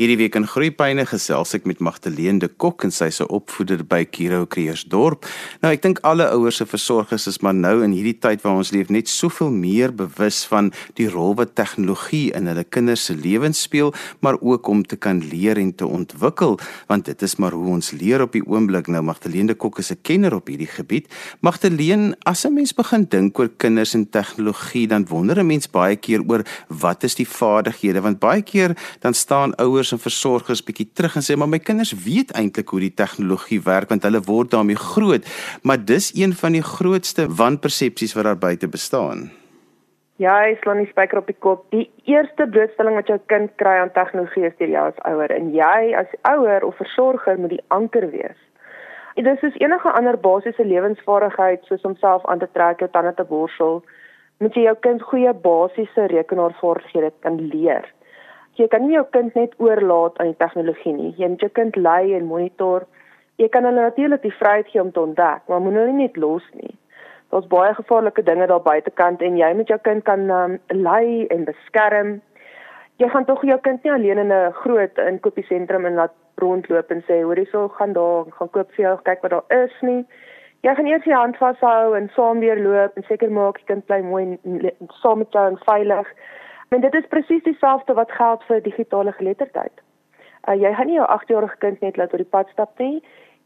Hierdie week in Groepyne gesels ek met Magdalene de Kok en sy se opvoeder by Kiro Kreersdorp. Nou ek dink alle ouers se versorgers is maar nou in hierdie tyd waar ons leef net soveel meer bewus van die rol wat tegnologie in hulle kinders se lewens speel, maar ook om te kan leer en te ontwikkel, want dit is maar hoe ons leer op die oomblik. Nou Magdalene de Kok is 'n kenner op hierdie gebied. Magdalene, as 'n mens begin dink oor kinders en tegnologie, dan wonder 'n mens baie keer oor wat is die vaardighede, want baie keer dan staan ouers ouers en versorgers bietjie terug en sê maar my kinders weet eintlik hoe die tegnologie werk want hulle word daarmee groot, maar dis een van die grootste wanpersepsies wat daar buite bestaan. Ja, hy slaan die spyker op die kop. Die eerste blootstelling wat jou kind kry aan tegnologie is deur jou as ouer en jy as ouer of versorger moet die anker wees. Dit is soos enige ander basiese lewensvaardigheid soos om self aan te trek, jou tande te borsel, moet jy jou kind goeie basiese rekenaarvaardighede kan leer jy kan nie jou kind net oorlaat aan die tegnologie nie. Jy moet jou kind lei en monitor. Jy kan hulle natuurlik die vryheid gee om te ontdek, maar moenie hulle net los nie. Daar's baie gevaarlike dinge daar buitekant en jy moet jou kind kan um, lei en beskerm. Jy gaan tog jou kind nie alleen in 'n groot inkopiesentrum in laat rondloop en sê hoor hierso gaan daar gaan koop vir jou kyk wat daar is nie. Jy gaan eers jou hand vashou en saam weer loop en seker maak die kind bly mooi saam met jou en veilig. En dit is presies dieselfde wat geld vir digitale geletterdheid. Uh, jy gaan nie jou 8-jarige kind net laat oor die pad stap nie.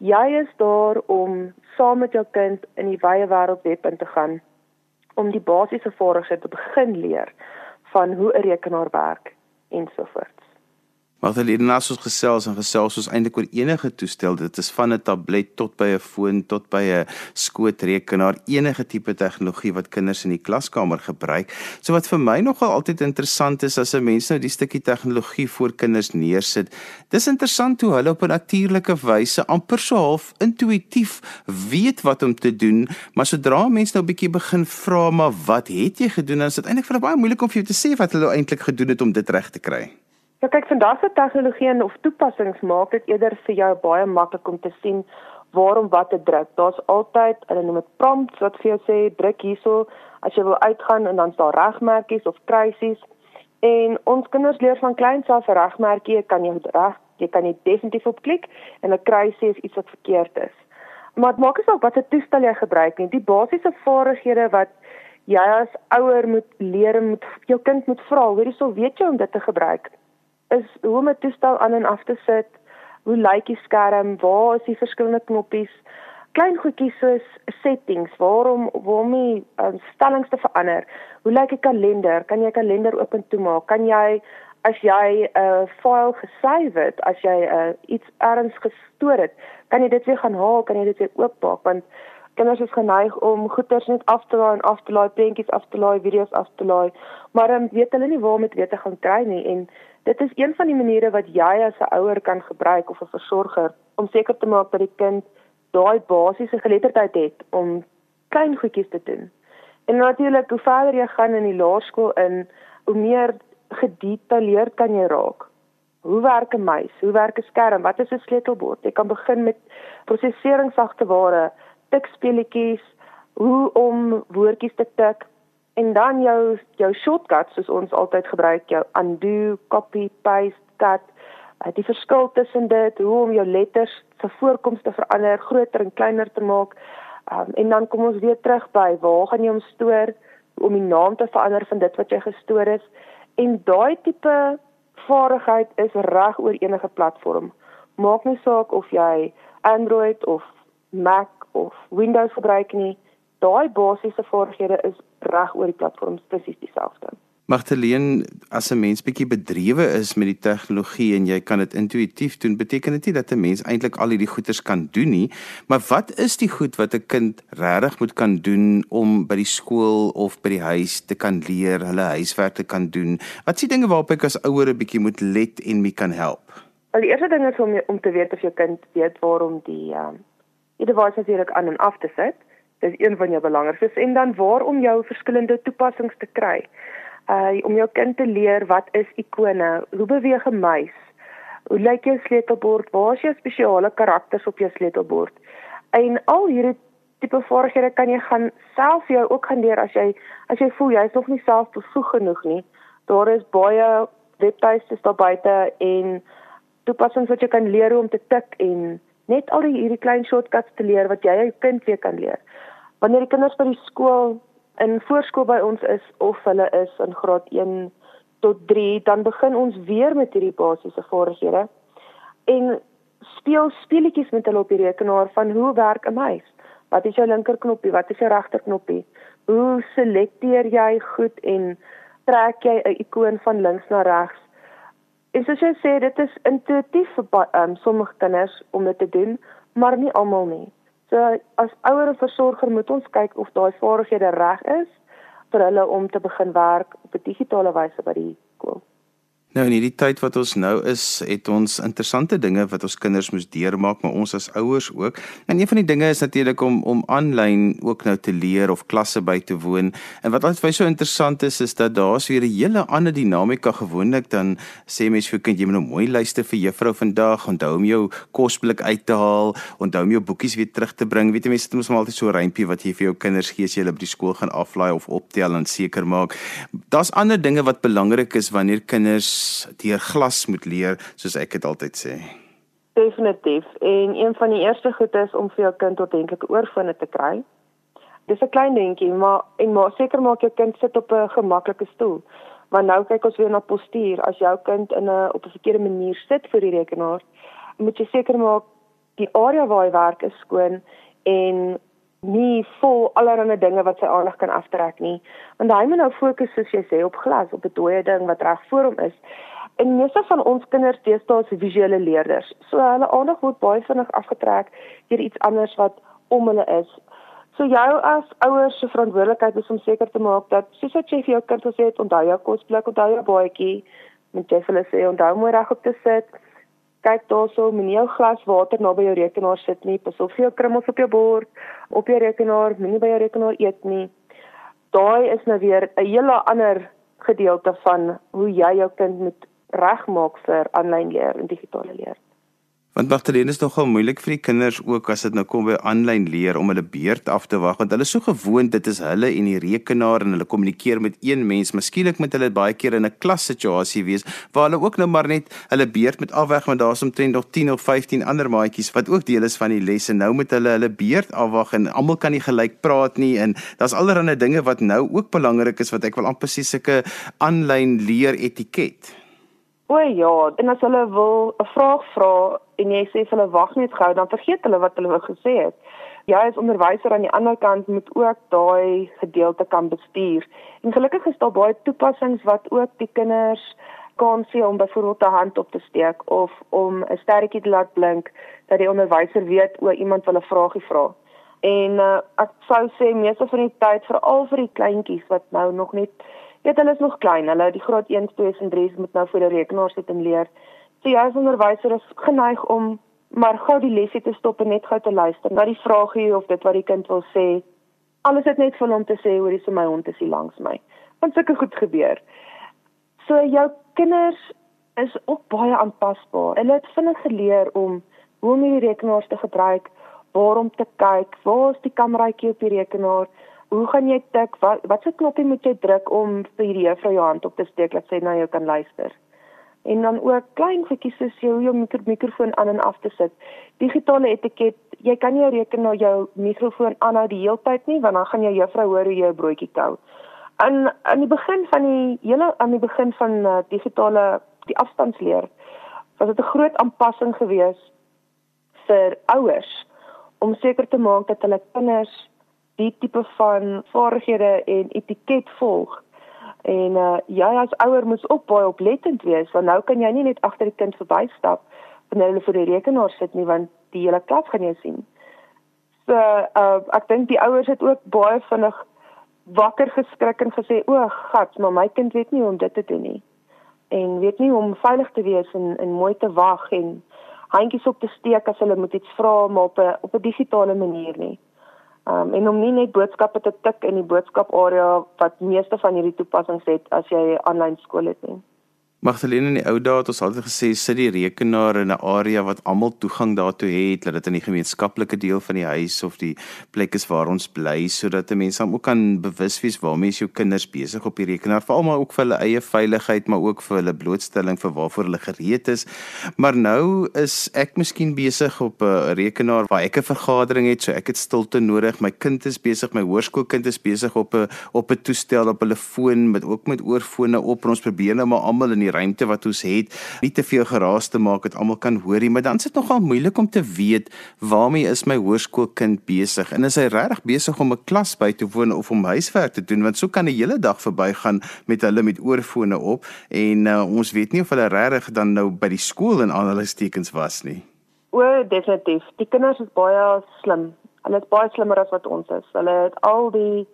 Jy is daar om saam met jou kind in die wye wêreld web in te gaan om die basiese vaardighede te begin leer van hoe 'n rekenaar werk ensovoorts. Magdalene nas ons gesels en gesels ons eintlik oor enige toestel. Dit is van 'n tablet tot by 'n foon tot by 'n skootrekenaar, enige tipe tegnologie wat kinders in die klaskamer gebruik. So wat vir my nogal altyd interessant is as 'n mens nou die stukkie tegnologie voor kinders neersit. Dis interessant hoe hulle op 'n natuurlike wyse amper so half intuïtief weet wat om te doen, maar sodra mense nou 'n bietjie begin vra maar wat het jy gedoen, dan is dit eintlik vir hulle baie moeilik om vir jou te sê wat hulle eintlik gedoen het om dit reg te kry. Ja kyk, vandag se tegnologie en of toepassings maak dit eerder vir jou baie maklik om te sien waarom wat te druk. Daar's altyd, hulle noem dit prompts wat vir jou sê druk hierso as jy wil uitgaan en dan staan regmerkies of kruisies. En ons kinders leer van kleins af regmerkie, kan jy reg, jy kan dit definitief op klik en 'n kruisie is iets wat verkeerd is. Maar dit maak nie saak watter toestel jy gebruik nie. Die basiese vaardighede wat jy as ouer moet leer moet jou kind moet vra, hoorie sou weet jy om dit te gebruik is hoe om 'n toestel aan en af te sit, hoe lyk die skerm, waar is die verskillende knoppies, klein goedjies soos settings, waarom waarom die um, stellings te verander. Hoe lyk 'n kalender? Kan jy kalender oop en toe maak? Kan jy as jy 'n uh, file gesave het, as jy uh, iets ergens gestoor het, kan jy dit weer gaan haal, kan jy dit weer oopmaak want kinders is geneig om goeders net af te laai en af te laai, prentjies af te laai, video's af te laai, maar dan weet hulle nie waar om dit weer te gaan kry nie en Dit is een van die maniere wat jy as 'n ouer kan gebruik of 'n versorger om seker te maak dat die kind daai basiese geletterdheid het om klein goedjies te doen. En natuurlik, hoe verder jy gaan in die laerskool in, hoe meer gedetailleerd kan jy raak. Hoe werk 'n muis? Hoe werk 'n skerm? Wat is 'n sleutelbord? Jy kan begin met prosesseringssagte ware, tikspeletjies, hoe om woordjies te tik, En dan jou jou shortcuts soos ons altyd gebruik, jou undo, copy, paste, cut, uh, die verskil tussen dit, hoe om jou letters se voorkoms te verander, groter en kleiner te maak. Um, en dan kom ons weer terug by waar gaan jy hom stoor om die naam te verander van dit wat jy gestoor is. En daai tipe vaardigheid is reg oor enige platform. Maak nie saak of jy Android of Mac of Windows gebruik nie daai basiese vaardighede is reg oor die platforms presies dieselfde. Magdalene, as 'n mens bietjie bedrywe is met die tegnologie en jy kan dit intuïtief doen, beteken dit nie dat 'n mens eintlik al hierdie goeders kan doen nie, maar wat is die goed wat 'n kind regtig moet kan doen om by die skool of by die huis te kan leer, hulle huiswerk te kan doen? Wat is die dinge waarop ek as ouer 'n bietjie moet let en my kan help? Al die eerste ding is om om te weet of jou kind weet waarom die ehm uh, die device natuurlik aan en af te sit dis een van jou belangrikstes en dan waarom jou verskillende toepassings te kry. Uh om jou kind te leer wat is ikone, hoe beweeg 'n muis? Hoe lyk jou sleutelbord? Waar is jou spesiale karakters op jou sleutelbord? En al hierdie tipe vaardighede kan jy gaan self jou ook gaan leer as jy as jy voel jy is nog nie self bevoeg genoeg nie. Daar is baie webtuistes daar buite en toepassings wat jy kan leer hoe om te tik en net al die hierdie klein shortcuts te leer wat jy jou kind weer kan leer. Wanneer die kinders by die skool in voorskool by ons is of hulle is in graad 1 tot 3, dan begin ons weer met hierdie basiese vaardighede en speel speletjies met hulle op die rekenaar van hoe werk 'n muis? Wat is jou linkerknoppie? Wat is jou regterknoppie? Hoe selekteer jy goed en trek jy 'n ikoon van links na regs? En soos jy sê, dit is intuïtief vir um, sommige kinders om dit te doen, maar nie almal nie. So as ouer en versorger moet ons kyk of daai vaardighede reg is vir hulle om te begin werk op 'n digitale wyse by die skool. Nou in hierdie tyd wat ons nou is, het ons interessante dinge wat ons kinders moes deurmaak, maar ons as ouers ook. En een van die dinge is natuurlik om om aanlyn ook nou te leer of klasse by te woon. En wat altyd vir my so interessant is, is dat daar's weer 'n hele ander dinamika gewoonlik dan sê mense vir kind jy moet nou mooi luister vir juffrou vandag, onthou om jou kosblik uit te haal, onthou om jou boekies weer terug te bring. Weet jy mense, dit moet altyd so rympie wat jy vir jou kinders gee as jy hulle by die skool gaan aflaai of optel en seker maak. Daar's ander dinge wat belangrik is wanneer kinders deur glas moet leer soos ek dit altyd sê. Definitief. En een van die eerste goed is om vir jou kind ordentlike oorfone te kry. Dis 'n klein dingetjie, maar en maar seker maak jou kind sit op 'n gemaklike stoel. Maar nou kyk ons weer na postuur. As jou kind in 'n op 'n verkeerde manier sit vir die rekenaar, moet jy seker maak die area waar hy werk is skoon en nie vol allerlei dinge wat sy aandag kan aftrek nie. Want hy moet nou fokus soos jy sê op glas, op 'n dooie ding wat reg voor hom is. En meeste van ons kinders deesdae is visuele leerders. So hulle aandag word baie vinnig afgetrek deur iets anders wat om hulle is. So jou as ouers se verantwoordelikheid is om seker te maak dat soos wat jy vir jou kind gesê het, onthou jou kosblik, onthou jou baadjie, moet jy vir hulle sê onthou mooi reg op te sit kyk daarso, moenie jou glas water naby jou rekenaar sit nie. Pas op vir jou krummels op jou bord, op jou rekenaar, moenie by jou rekenaar eet nie. Daai is nou weer 'n hele ander gedeelte van hoe jy jou kind moet regmaak vir aanlyn leer en digitale leer. Want Magdalene is nogal moeilik vir die kinders ook as dit nou kom by aanlyn leer om hulle beurt af te wag want hulle is so gewoond dit is hulle en die rekenaar en hulle kommunikeer met een mens. Miskien moet hulle baie keer in 'n klassituasie wees waar hulle ook nou maar net hulle beurt met afwag want daar's omtrent nog 10 of 15 ander maatjies wat ook deel is van die les en nou moet hulle hulle beurt afwag en almal kan nie gelyk praat nie en daar's allerlei dinge wat nou ook belangrik is wat ek wil amper sê sulke aanlyn leer etiket. O ja, en as hulle wil 'n vraag vra en jy sê hulle wag net gou, dan vergeet hulle wat hulle gesê het. Jy as onderwyser aan die ander kant moet ook daai gedeelte kan bestuur. En gelukkig is daar baie toepassings wat ook die kinders kan sien om byvoorbeeld 'n hand op te steek of om 'n sterretjie te laat blink dat die onderwyser weet o iemand wil 'n vragie vra. En uh, ek sou sê meeste van die tyd veral vir die kleintjies wat nou nog net weet hulle is nog klein. Hulle die graad 1, 2 en 3 moet nou voor die rekenaar sit en leer. So jy as onderwyser is geneig om maar gou die lesie te stop en net gou te luister na die vragie of dit wat die kind wil sê. Alles het net vir hom te sê hoor hier is my hond is hier langs my. Want sulke goed gebeur. So jou kinders is ook baie aanpasbaar. Hulle het vinnig geleer om hoe om die rekenaar te gebruik, waar om te kyk, waar is die kameraitjie op die rekenaar? Hoe gaan jy tik? Wat watse knoppie moet jy druk om vir die juffrou jou hand op te steek dat sy na jou kan luister? En dan ook klein goedjies soos jou mikro mikrofoon aan en af te sit. Digitale etiket, jy kan nie jou rekenaar jou mikrofoon aanhou die hele tyd nie want dan gaan jou juffrou hoor hoe jy 'n broodjie kou. En aan die begin van die hele aan die begin van uh, digitale die afstandsleer was dit 'n groot aanpassing geweest vir ouers om seker te maak dat hulle kinders die tipe van vaardighede en etiket volg En uh jy as ouer moet ook baie oplettend wees want nou kan jy nie net agter die kind verbystap wanneer hulle voor die rekenaar sit nie want die hele klas gaan jou sien. So uh ek dink die ouers het ook baie vinnig wakker geskrik en gesê o, gat, maar my kind weet nie hoe om dit te doen nie. En weet nie hoe om veilig te wees en en mooi te wag en handjies op te steek as hulle moet iets vra maar op 'n op 'n digitale manier nie. Um, en om nie net boodskappe te tik in die boodskaparea wat meeste van hierdie toepassings het as jy aanlyn skool het nie. Magdalene in die ou dae het ons altyd gesê sit die rekenaar in 'n area wat almal toegang daartoe het, dat dit in die gemeenskaplike deel van die huis of die plek is waar ons bly sodat mense dan ook kan bewus wees waarmee is jou kinders besig op die rekenaar, veral maar ook vir hulle eie veiligheid, maar ook vir hulle blootstelling vir waarvoor hulle gereed is. Maar nou is ek miskien besig op 'n rekenaar waar ek 'n vergadering het, so ek het stilte nodig. My kind is besig, my hoërskoolkind is besig op 'n op 'n toestel op hulle foon met ook met oorfone op en ons probeer nou maar almal in die ruimte wat ons het nie te veel geraas te maak dat almal kan hoor nie, maar dan is dit nogal moeilik om te weet waarmee is my hoërskoolkind besig en is hy regtig besig om 'n klas by te woon of om huiswerk te doen want so kan 'n hele dag verbygaan met hulle met oorfone op en uh, ons weet nie of hulle regtig dan nou by die skool in al hulle stekens was nie. O, definitief. Die kinders is baie slim. Hulle is baie slimmer as wat ons is. Hulle het al die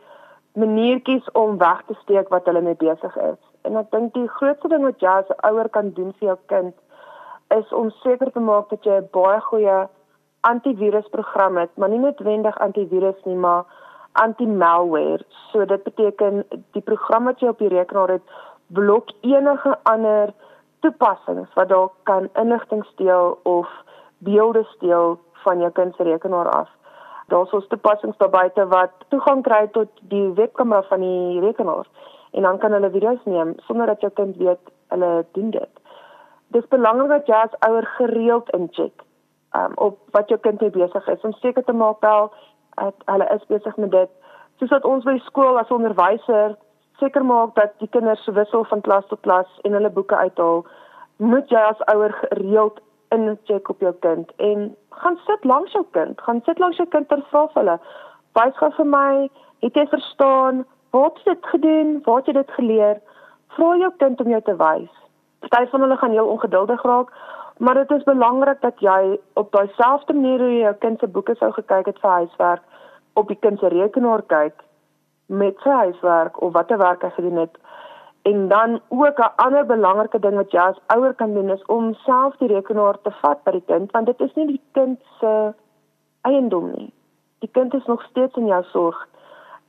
maniertjies om weg te steek wat hulle mee besig is. En ek dink die grootste ding wat jy as ouer kan doen vir jou kind is om seker te maak dat jy 'n baie goeie antivirusprogram het, maar nie noodwendig antivirus nie, maar anti-malware. So dit beteken die program wat jy op die rekenaar het, blok enige ander toepassings wat dalk kan inligting steel of beelde steel van jou kind se rekenaar af. Daar's ons toepassings daar buite wat toegang kry tot die webkamera van die rekenaar en dan kan hulle video's neem sonder dat jou kind weet hulle doen dit. Dis belangrik dat jy as ouer gereeld incheck um, op wat jou kind mee besig is om seker te maak wel dat hulle is besig met dit. Soos wat ons by skool as onderwyser seker maak dat die kinders wissel van klas tot klas en hulle boeke uithaal, moet jy as ouer gereeld incheck op jou kind en gaan sit langs jou kind, gaan sit langs jou kind ter vra hulle. Wys gou vir my, het jy verstaan? Wat het dit gedoen? Waar het jy dit geleer? Vra jou kind om jou te wys. Party van hulle gaan heel ongeduldig raak, maar dit is belangrik dat jy op daai selfde manier hoe jy jou kind se boeke sou gekyk het vir huiswerk, op die kind se rekenaar kyk met sy huiswerk of watter werk hy gedoen het. En dan ook 'n ander belangrike ding wat jy as ouer kan doen is om self die rekenaar te vat by die kind want dit is nie die kind se eiendom nie. Die kind is nog steeds in jou sorg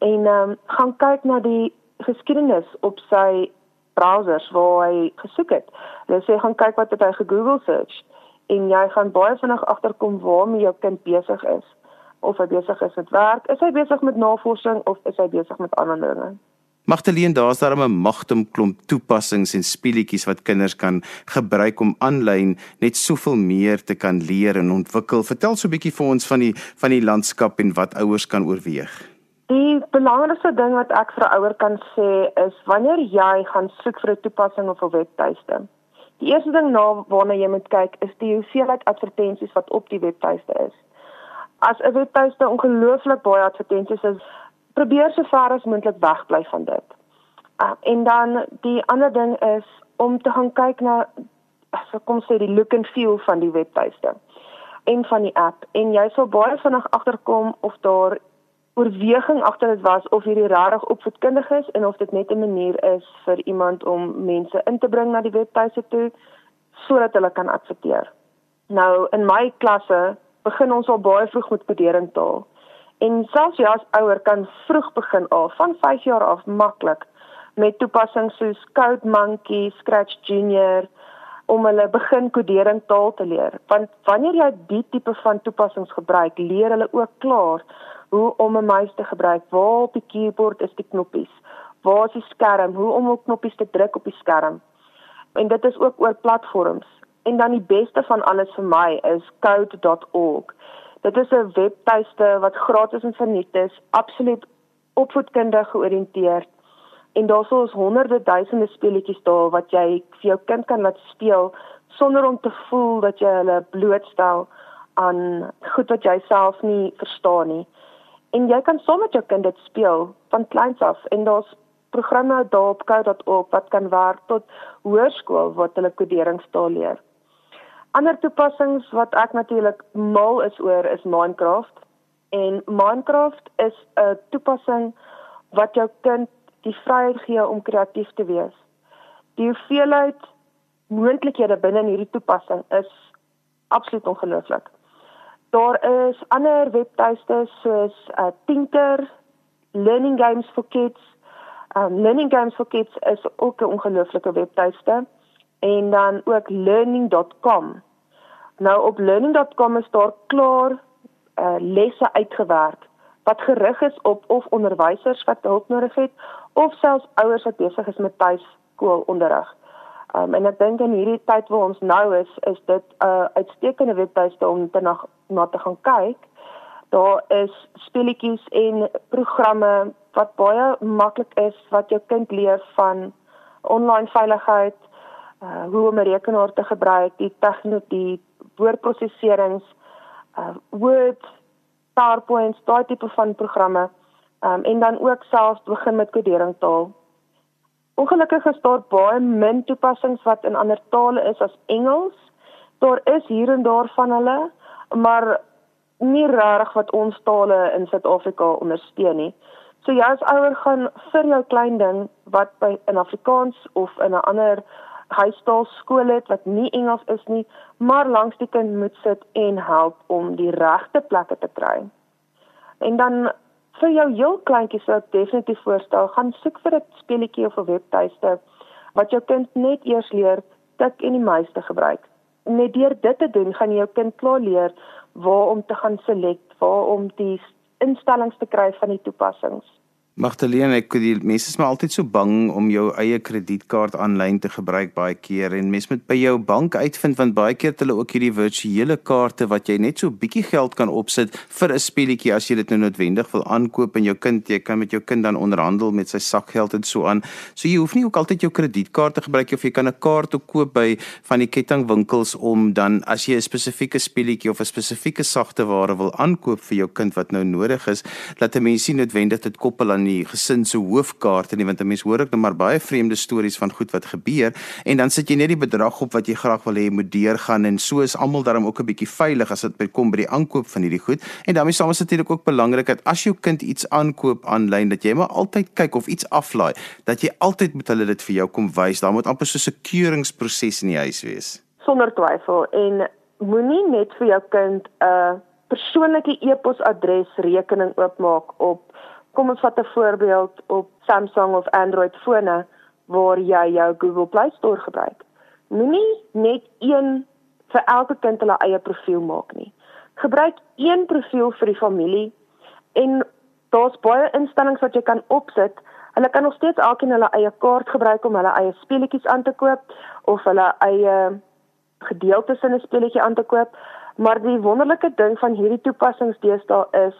en um, gaan kyk na die geskiedenis op sy browsers waar hy gesoek het. Hulle sê gaan kyk wat het hy gegoogel search en jy gaan baie vinnig agterkom waarmee jou kind besig is. Of hy besig is met werk, is hy besig met navorsing of is hy besig met ander dinge? Magteleen, daar's daar 'n magtom klomp toepassings en speletjies wat kinders kan gebruik om aanlyn net soveel meer te kan leer en ontwikkel. Vertel so 'n bietjie vir ons van die van die landskap en wat ouers kan oorweeg. Die belangrikste ding wat ek vir 'n ouer kan sê is wanneer jy gaan soek vir 'n toepassing of 'n webtuiste. Die eerste ding na waarna jy moet kyk is die hoeveelheid advertensies wat op die webtuiste is. As 'n webtuiste ongelooflik baie advertensies is, probeer so ver as moontlik wegbly van dit. Uh, en dan die ander ding is om te gaan kyk na ek kom sê die look and feel van die webtuiste en van die app en jy sal baie vinnig agterkom of daar oorweging agter dit was of hierdie regtig opvoedkundig is en of dit net 'n manier is vir iemand om mense in te bring na die webtuiste toe sodat hulle kan adverteer. Nou in my klasse begin ons al baie vroeg met kodering taal. En selfs jy as ouer kan vroeg begin al van 5 jaar af maklik met toepassings soos Code Monkey, Scratch Junior om hulle begin kodering taal te leer. Want wanneer jy die tipe van toepassings gebruik, leer hulle ook klaar hoe om 'n muis te gebruik, waar op die keyboard is die knoppies, waar is die skerm, hoe om op knoppies te druk op die skerm. En dit is ook oor platforms. En dan die beste van alles vir my is code.org. Dit is 'n webtuiste wat gratis en verniet is, absoluut opvoedkundig georiënteerd. En daar sou ons honderde duisende speletjies daar wat jy vir jou kind kan laat speel sonder om te voel dat jy hulle blootstel aan goed wat jy self nie verstaan nie en jy kan saam met jou kind dit speel van kleins af en daar's programme daar op code.org wat kan werk tot hoërskool wat hulle koderingstaal leer. Ander toepassings wat ek natuurlik mal is oor is Minecraft en Minecraft is 'n toepassing wat jou kind die vryheid gee om kreatief te wees. Die hoeveelheid moontlikhede binne hierdie toepassing is absoluut ongelooflik. Daar is ander webtuiste soos uh, Tinker, Learning Games for Kids. Um, Learning Games for Kids is ook 'n ongelooflike webtuiste en dan ook learning.com. Nou op learning.com is daar klaar uh, lesse uitgewerk wat gerig is op of onderwysers wat hulp nodig het of selfs ouers wat besig is met tuiskoolonderrig. Um, en ek dink in hierdie tyd waar ons nou is, is dit 'n uh, uitstekende webtuiste om te na, na te gaan kyk. Daar is speletjies en programme wat baie maklik is wat jou kind leer van online veiligheid, uh, hoe om 'n rekenaar te gebruik, die tegnologie, woordprosesserings, uh, Word, PowerPoint, daai tipe van programme. Um, en dan ook selfs begin met kodering taal. Ongelukkig is daar baie min toepassings wat in ander tale is as Engels. Daar is hier en daar van hulle, maar nie regtig wat ons tale in Suid-Afrika ondersteun nie. So jy as ouer gaan vir jou klein ding wat by in Afrikaans of in 'n ander huistaal skool het wat nie Engels is nie, maar langs die kind moet sit en help om die regte plekke te kry. En dan vir jou heel kleintjies sou ek definitief voorstel, gaan soek vir 'n speletjie of 'n webtuiste wat jou kind net eers leer tik en die muis te gebruik. Net deur dit te doen, gaan jy jou kind klaar leer waar om te gaan selek, waar om die instellings te kry van die toepassings. Magdalene, ek die mense is maar altyd so bang om jou eie kredietkaart aanlyn te gebruik baie keer en mense moet by jou bank uitvind want baie keer het hulle ook hierdie virtuele kaarte wat jy net so bietjie geld kan opsit vir 'n speletjie as jy dit nou noodwendig wil aankoop en jou kind jy kan met jou kind dan onderhandel met sy sakgeld en so aan. So jy hoef nie ook altyd jou kredietkaart te gebruik of jy kan 'n kaart koop by van die kettingwinkels om dan as jy 'n spesifieke speletjie of 'n spesifieke sagte ware wil aankoop vir jou kind wat nou nodig is, dat 'n mens nie noodwendig dit koppel aan die gesin se hoofkaarte nie want 'n mens hoor ook net maar baie vreemde stories van goed wat gebeur. En dan sit jy net die bedrag op wat jy graag wil hê moet deurgaan en so is almal daarom ook 'n bietjie veilig as dit kom by die aankoop van hierdie goed. En daarmee saam is dit natuurlik ook belangrik dat as jou kind iets aankoop aanlyn dat jy maar altyd kyk of iets aflaai dat jy altyd met hulle dit vir jou kom wys. Daar moet amper so 'n keuringsproses in die huis wees. Sonder twyfel. En moenie net vir jou kind 'n persoonlike e-posadres rekening oopmaak op kom ons vat 'n voorbeeld op Samsung of Android fone waar jy jou Google Play Store gebruik. Moenie net een vir elke kind hulle eie profiel maak nie. Gebruik een profiel vir die familie en daar's baie instellings wat jy kan opsit. Hulle kan nog steeds elkeen hulle eie kaart gebruik om hulle eie speletjies aan te koop of hulle eie gedeeltes in 'n speletjie aan te koop. Maar die wonderlike ding van hierdie toepassings deesdae is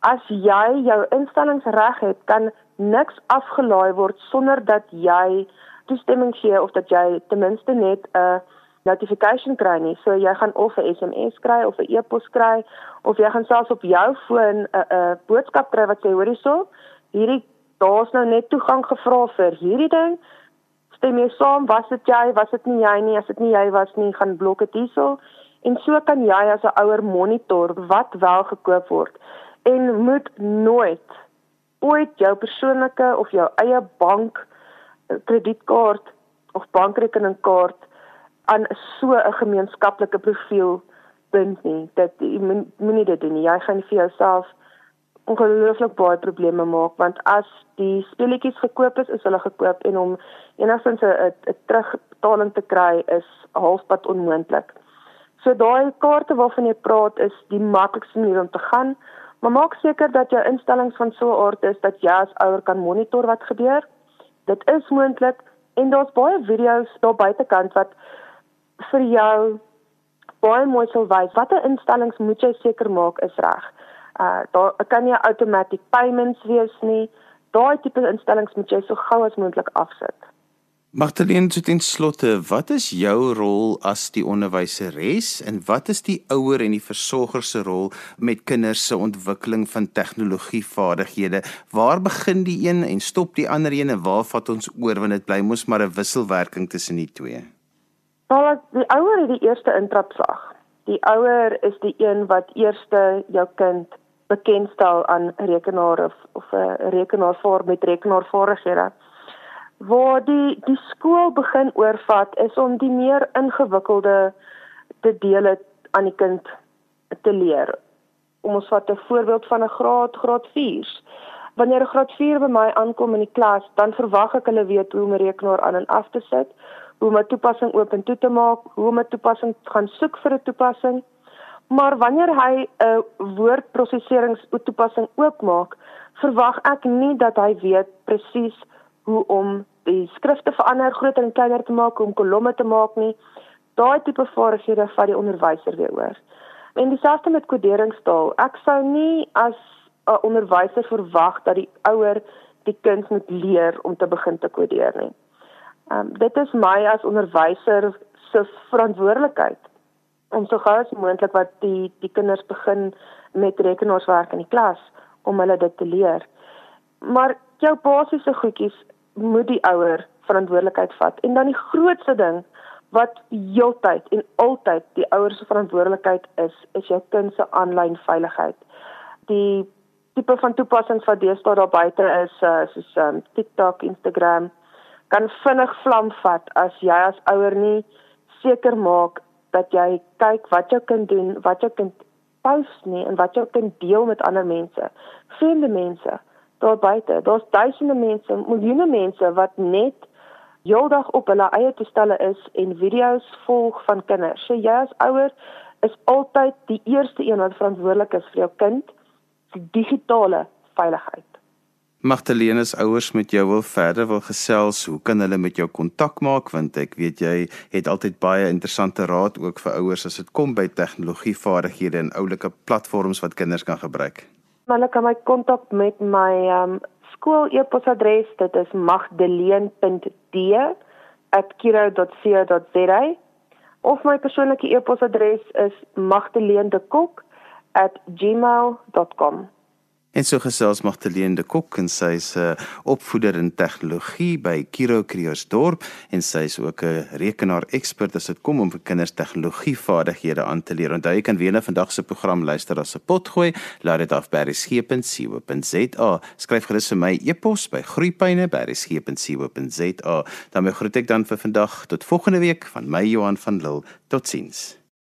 as jy jou instellings reg het, kan niks afgelaai word sonder dat jy toestemming gee of dat jy ten minste net 'n notification kry nie. So jy gaan of 'n SMS kry of 'n e-pos kry of jy gaan selfs op jou foon 'n 'n boodskap kry wat sê hoor hierso, hierdie daar's nou net toegang gevra vir hierdie ding. Stem jy saam? Was dit jy? Was dit nie jy nie? As dit nie jy was nie, gaan blok dit hierso. En so kan jy as 'n ouer monitor wat wel gekoop word en moet nooit ooit jou persoonlike of jou eie bank eh, kredietkaart of bankrekeningkaart aan so 'n gemeenskaplike profiel bind nie. Dit moenie dit doen nie. Jy gaan vir jouself ongelooflik baie probleme maak want as die speletjies gekoop is, is hulle gekoop en om enigstens 'n terugbetaling te kry is halfpad onmoontlik. So daai kaarte waarvan jy praat is die maklikste manier om te gaan. Maar maak seker dat jou instellings van so 'n aard is dat jy as ouer kan monitor wat gebeur. Dit is moontlik en daar's baie video's daar buitekant wat vir jou baie mooi sal wys watter instellings moet jy seker maak is reg. Uh daar kan nie automatic payments wees nie. Daai tipe instellings moet jy so gou as moontlik afsit. Magdalene, so ten slotte, wat is jou rol as die onderwyseres en wat is die ouer en die versorger se rol met kinders se ontwikkeling van tegnologievaardighede? Waar begin die een en stop die ander een en waar vat ons oor want dit bly mos maar 'n wisselwerking tussen die twee? Wel, die ouer het die eerste intrapslag. Die ouer is die een wat eerste jou kind bekendstel aan rekenaar of of 'n rekenaarvaar met rekenaarvaardighede waar die die skool begin oorvat is om die meer ingewikkelde te dele aan die kind te leer. Om ons vat 'n voorbeeld van 'n graad graad 4. Wanneer 'n graad 4 by my aankom in die klas, dan verwag ek hulle weet hoe om 'n rekenaar aan en af te sit, hoe om 'n toepassing oop en toe te maak, hoe om 'n toepassing gaan soek vir 'n toepassing. Maar wanneer hy 'n woordprosesserings toepassing oopmaak, verwag ek nie dat hy weet presies hoe om die skrifte verander, groter en kleiner te maak, om kolomme te maak nie. Daai tipe vaardighede vat die onderwyser weer oor. En dieselfde met koderingstaal. Ek sou nie as 'n onderwyser verwag dat die ouer die kind moet leer om te begin te kodeer nie. Ehm um, dit is my as onderwyser se verantwoordelikheid om so gou as moontlik wat die die kinders begin met rekenaarswerk in die klas om hulle dit te leer. Maar jou basiese goedjies moet die ouer verantwoordelikheid vat. En dan die grootste ding wat heeltyd en altyd die ouers se verantwoordelikheid is, is jou kind se aanlyn veiligheid. Die tipe van toepassings wat deesdae daar buite is, uh, soos um, TikTok, Instagram, kan vinnig vlam vat as jy as ouer nie seker maak dat jy kyk wat jou kind doen, wat jou kind post nie en wat jou kind deel met ander mense, vreemde mense daar buite. Daar's duisende mense, miljoene mense wat net heeldag op hulle eie toestelle is en video's volg van kinders. So jy as ouer is altyd die eerste een wat verantwoordelik is vir jou kind se digitale veiligheid. Magdalene se ouers met jou wil verder wil gesels, hoe kan hulle met jou kontak maak want ek weet jy het altyd baie interessante raad ook vir ouers as dit kom by tegnologievaardighede en oulike platforms wat kinders kan gebruik. Hulle kan my kontak met my um skool e-posadres, dit is magdeleen.d@kiro.co.za of my persoonlike e-posadres is magdeleendekok@gmail.com. En so gesels Magdalene de Kok en sy is 'n uh, opvoeder in tegnologie by Kiro Kreersdorp en sy is ook 'n rekenaar ekspert as dit kom om vir kinders tegnologievaardighede aan te leer. Onthou jy kan weer na vandag se program luister as 'n potgooi. Laat dit af by resgep.co.za. Skryf gerus vir my e-pos by groeipyne@resgep.co.za. Dan groet ek dan vir vandag tot volgende week van my Johan van Lille. Totsiens.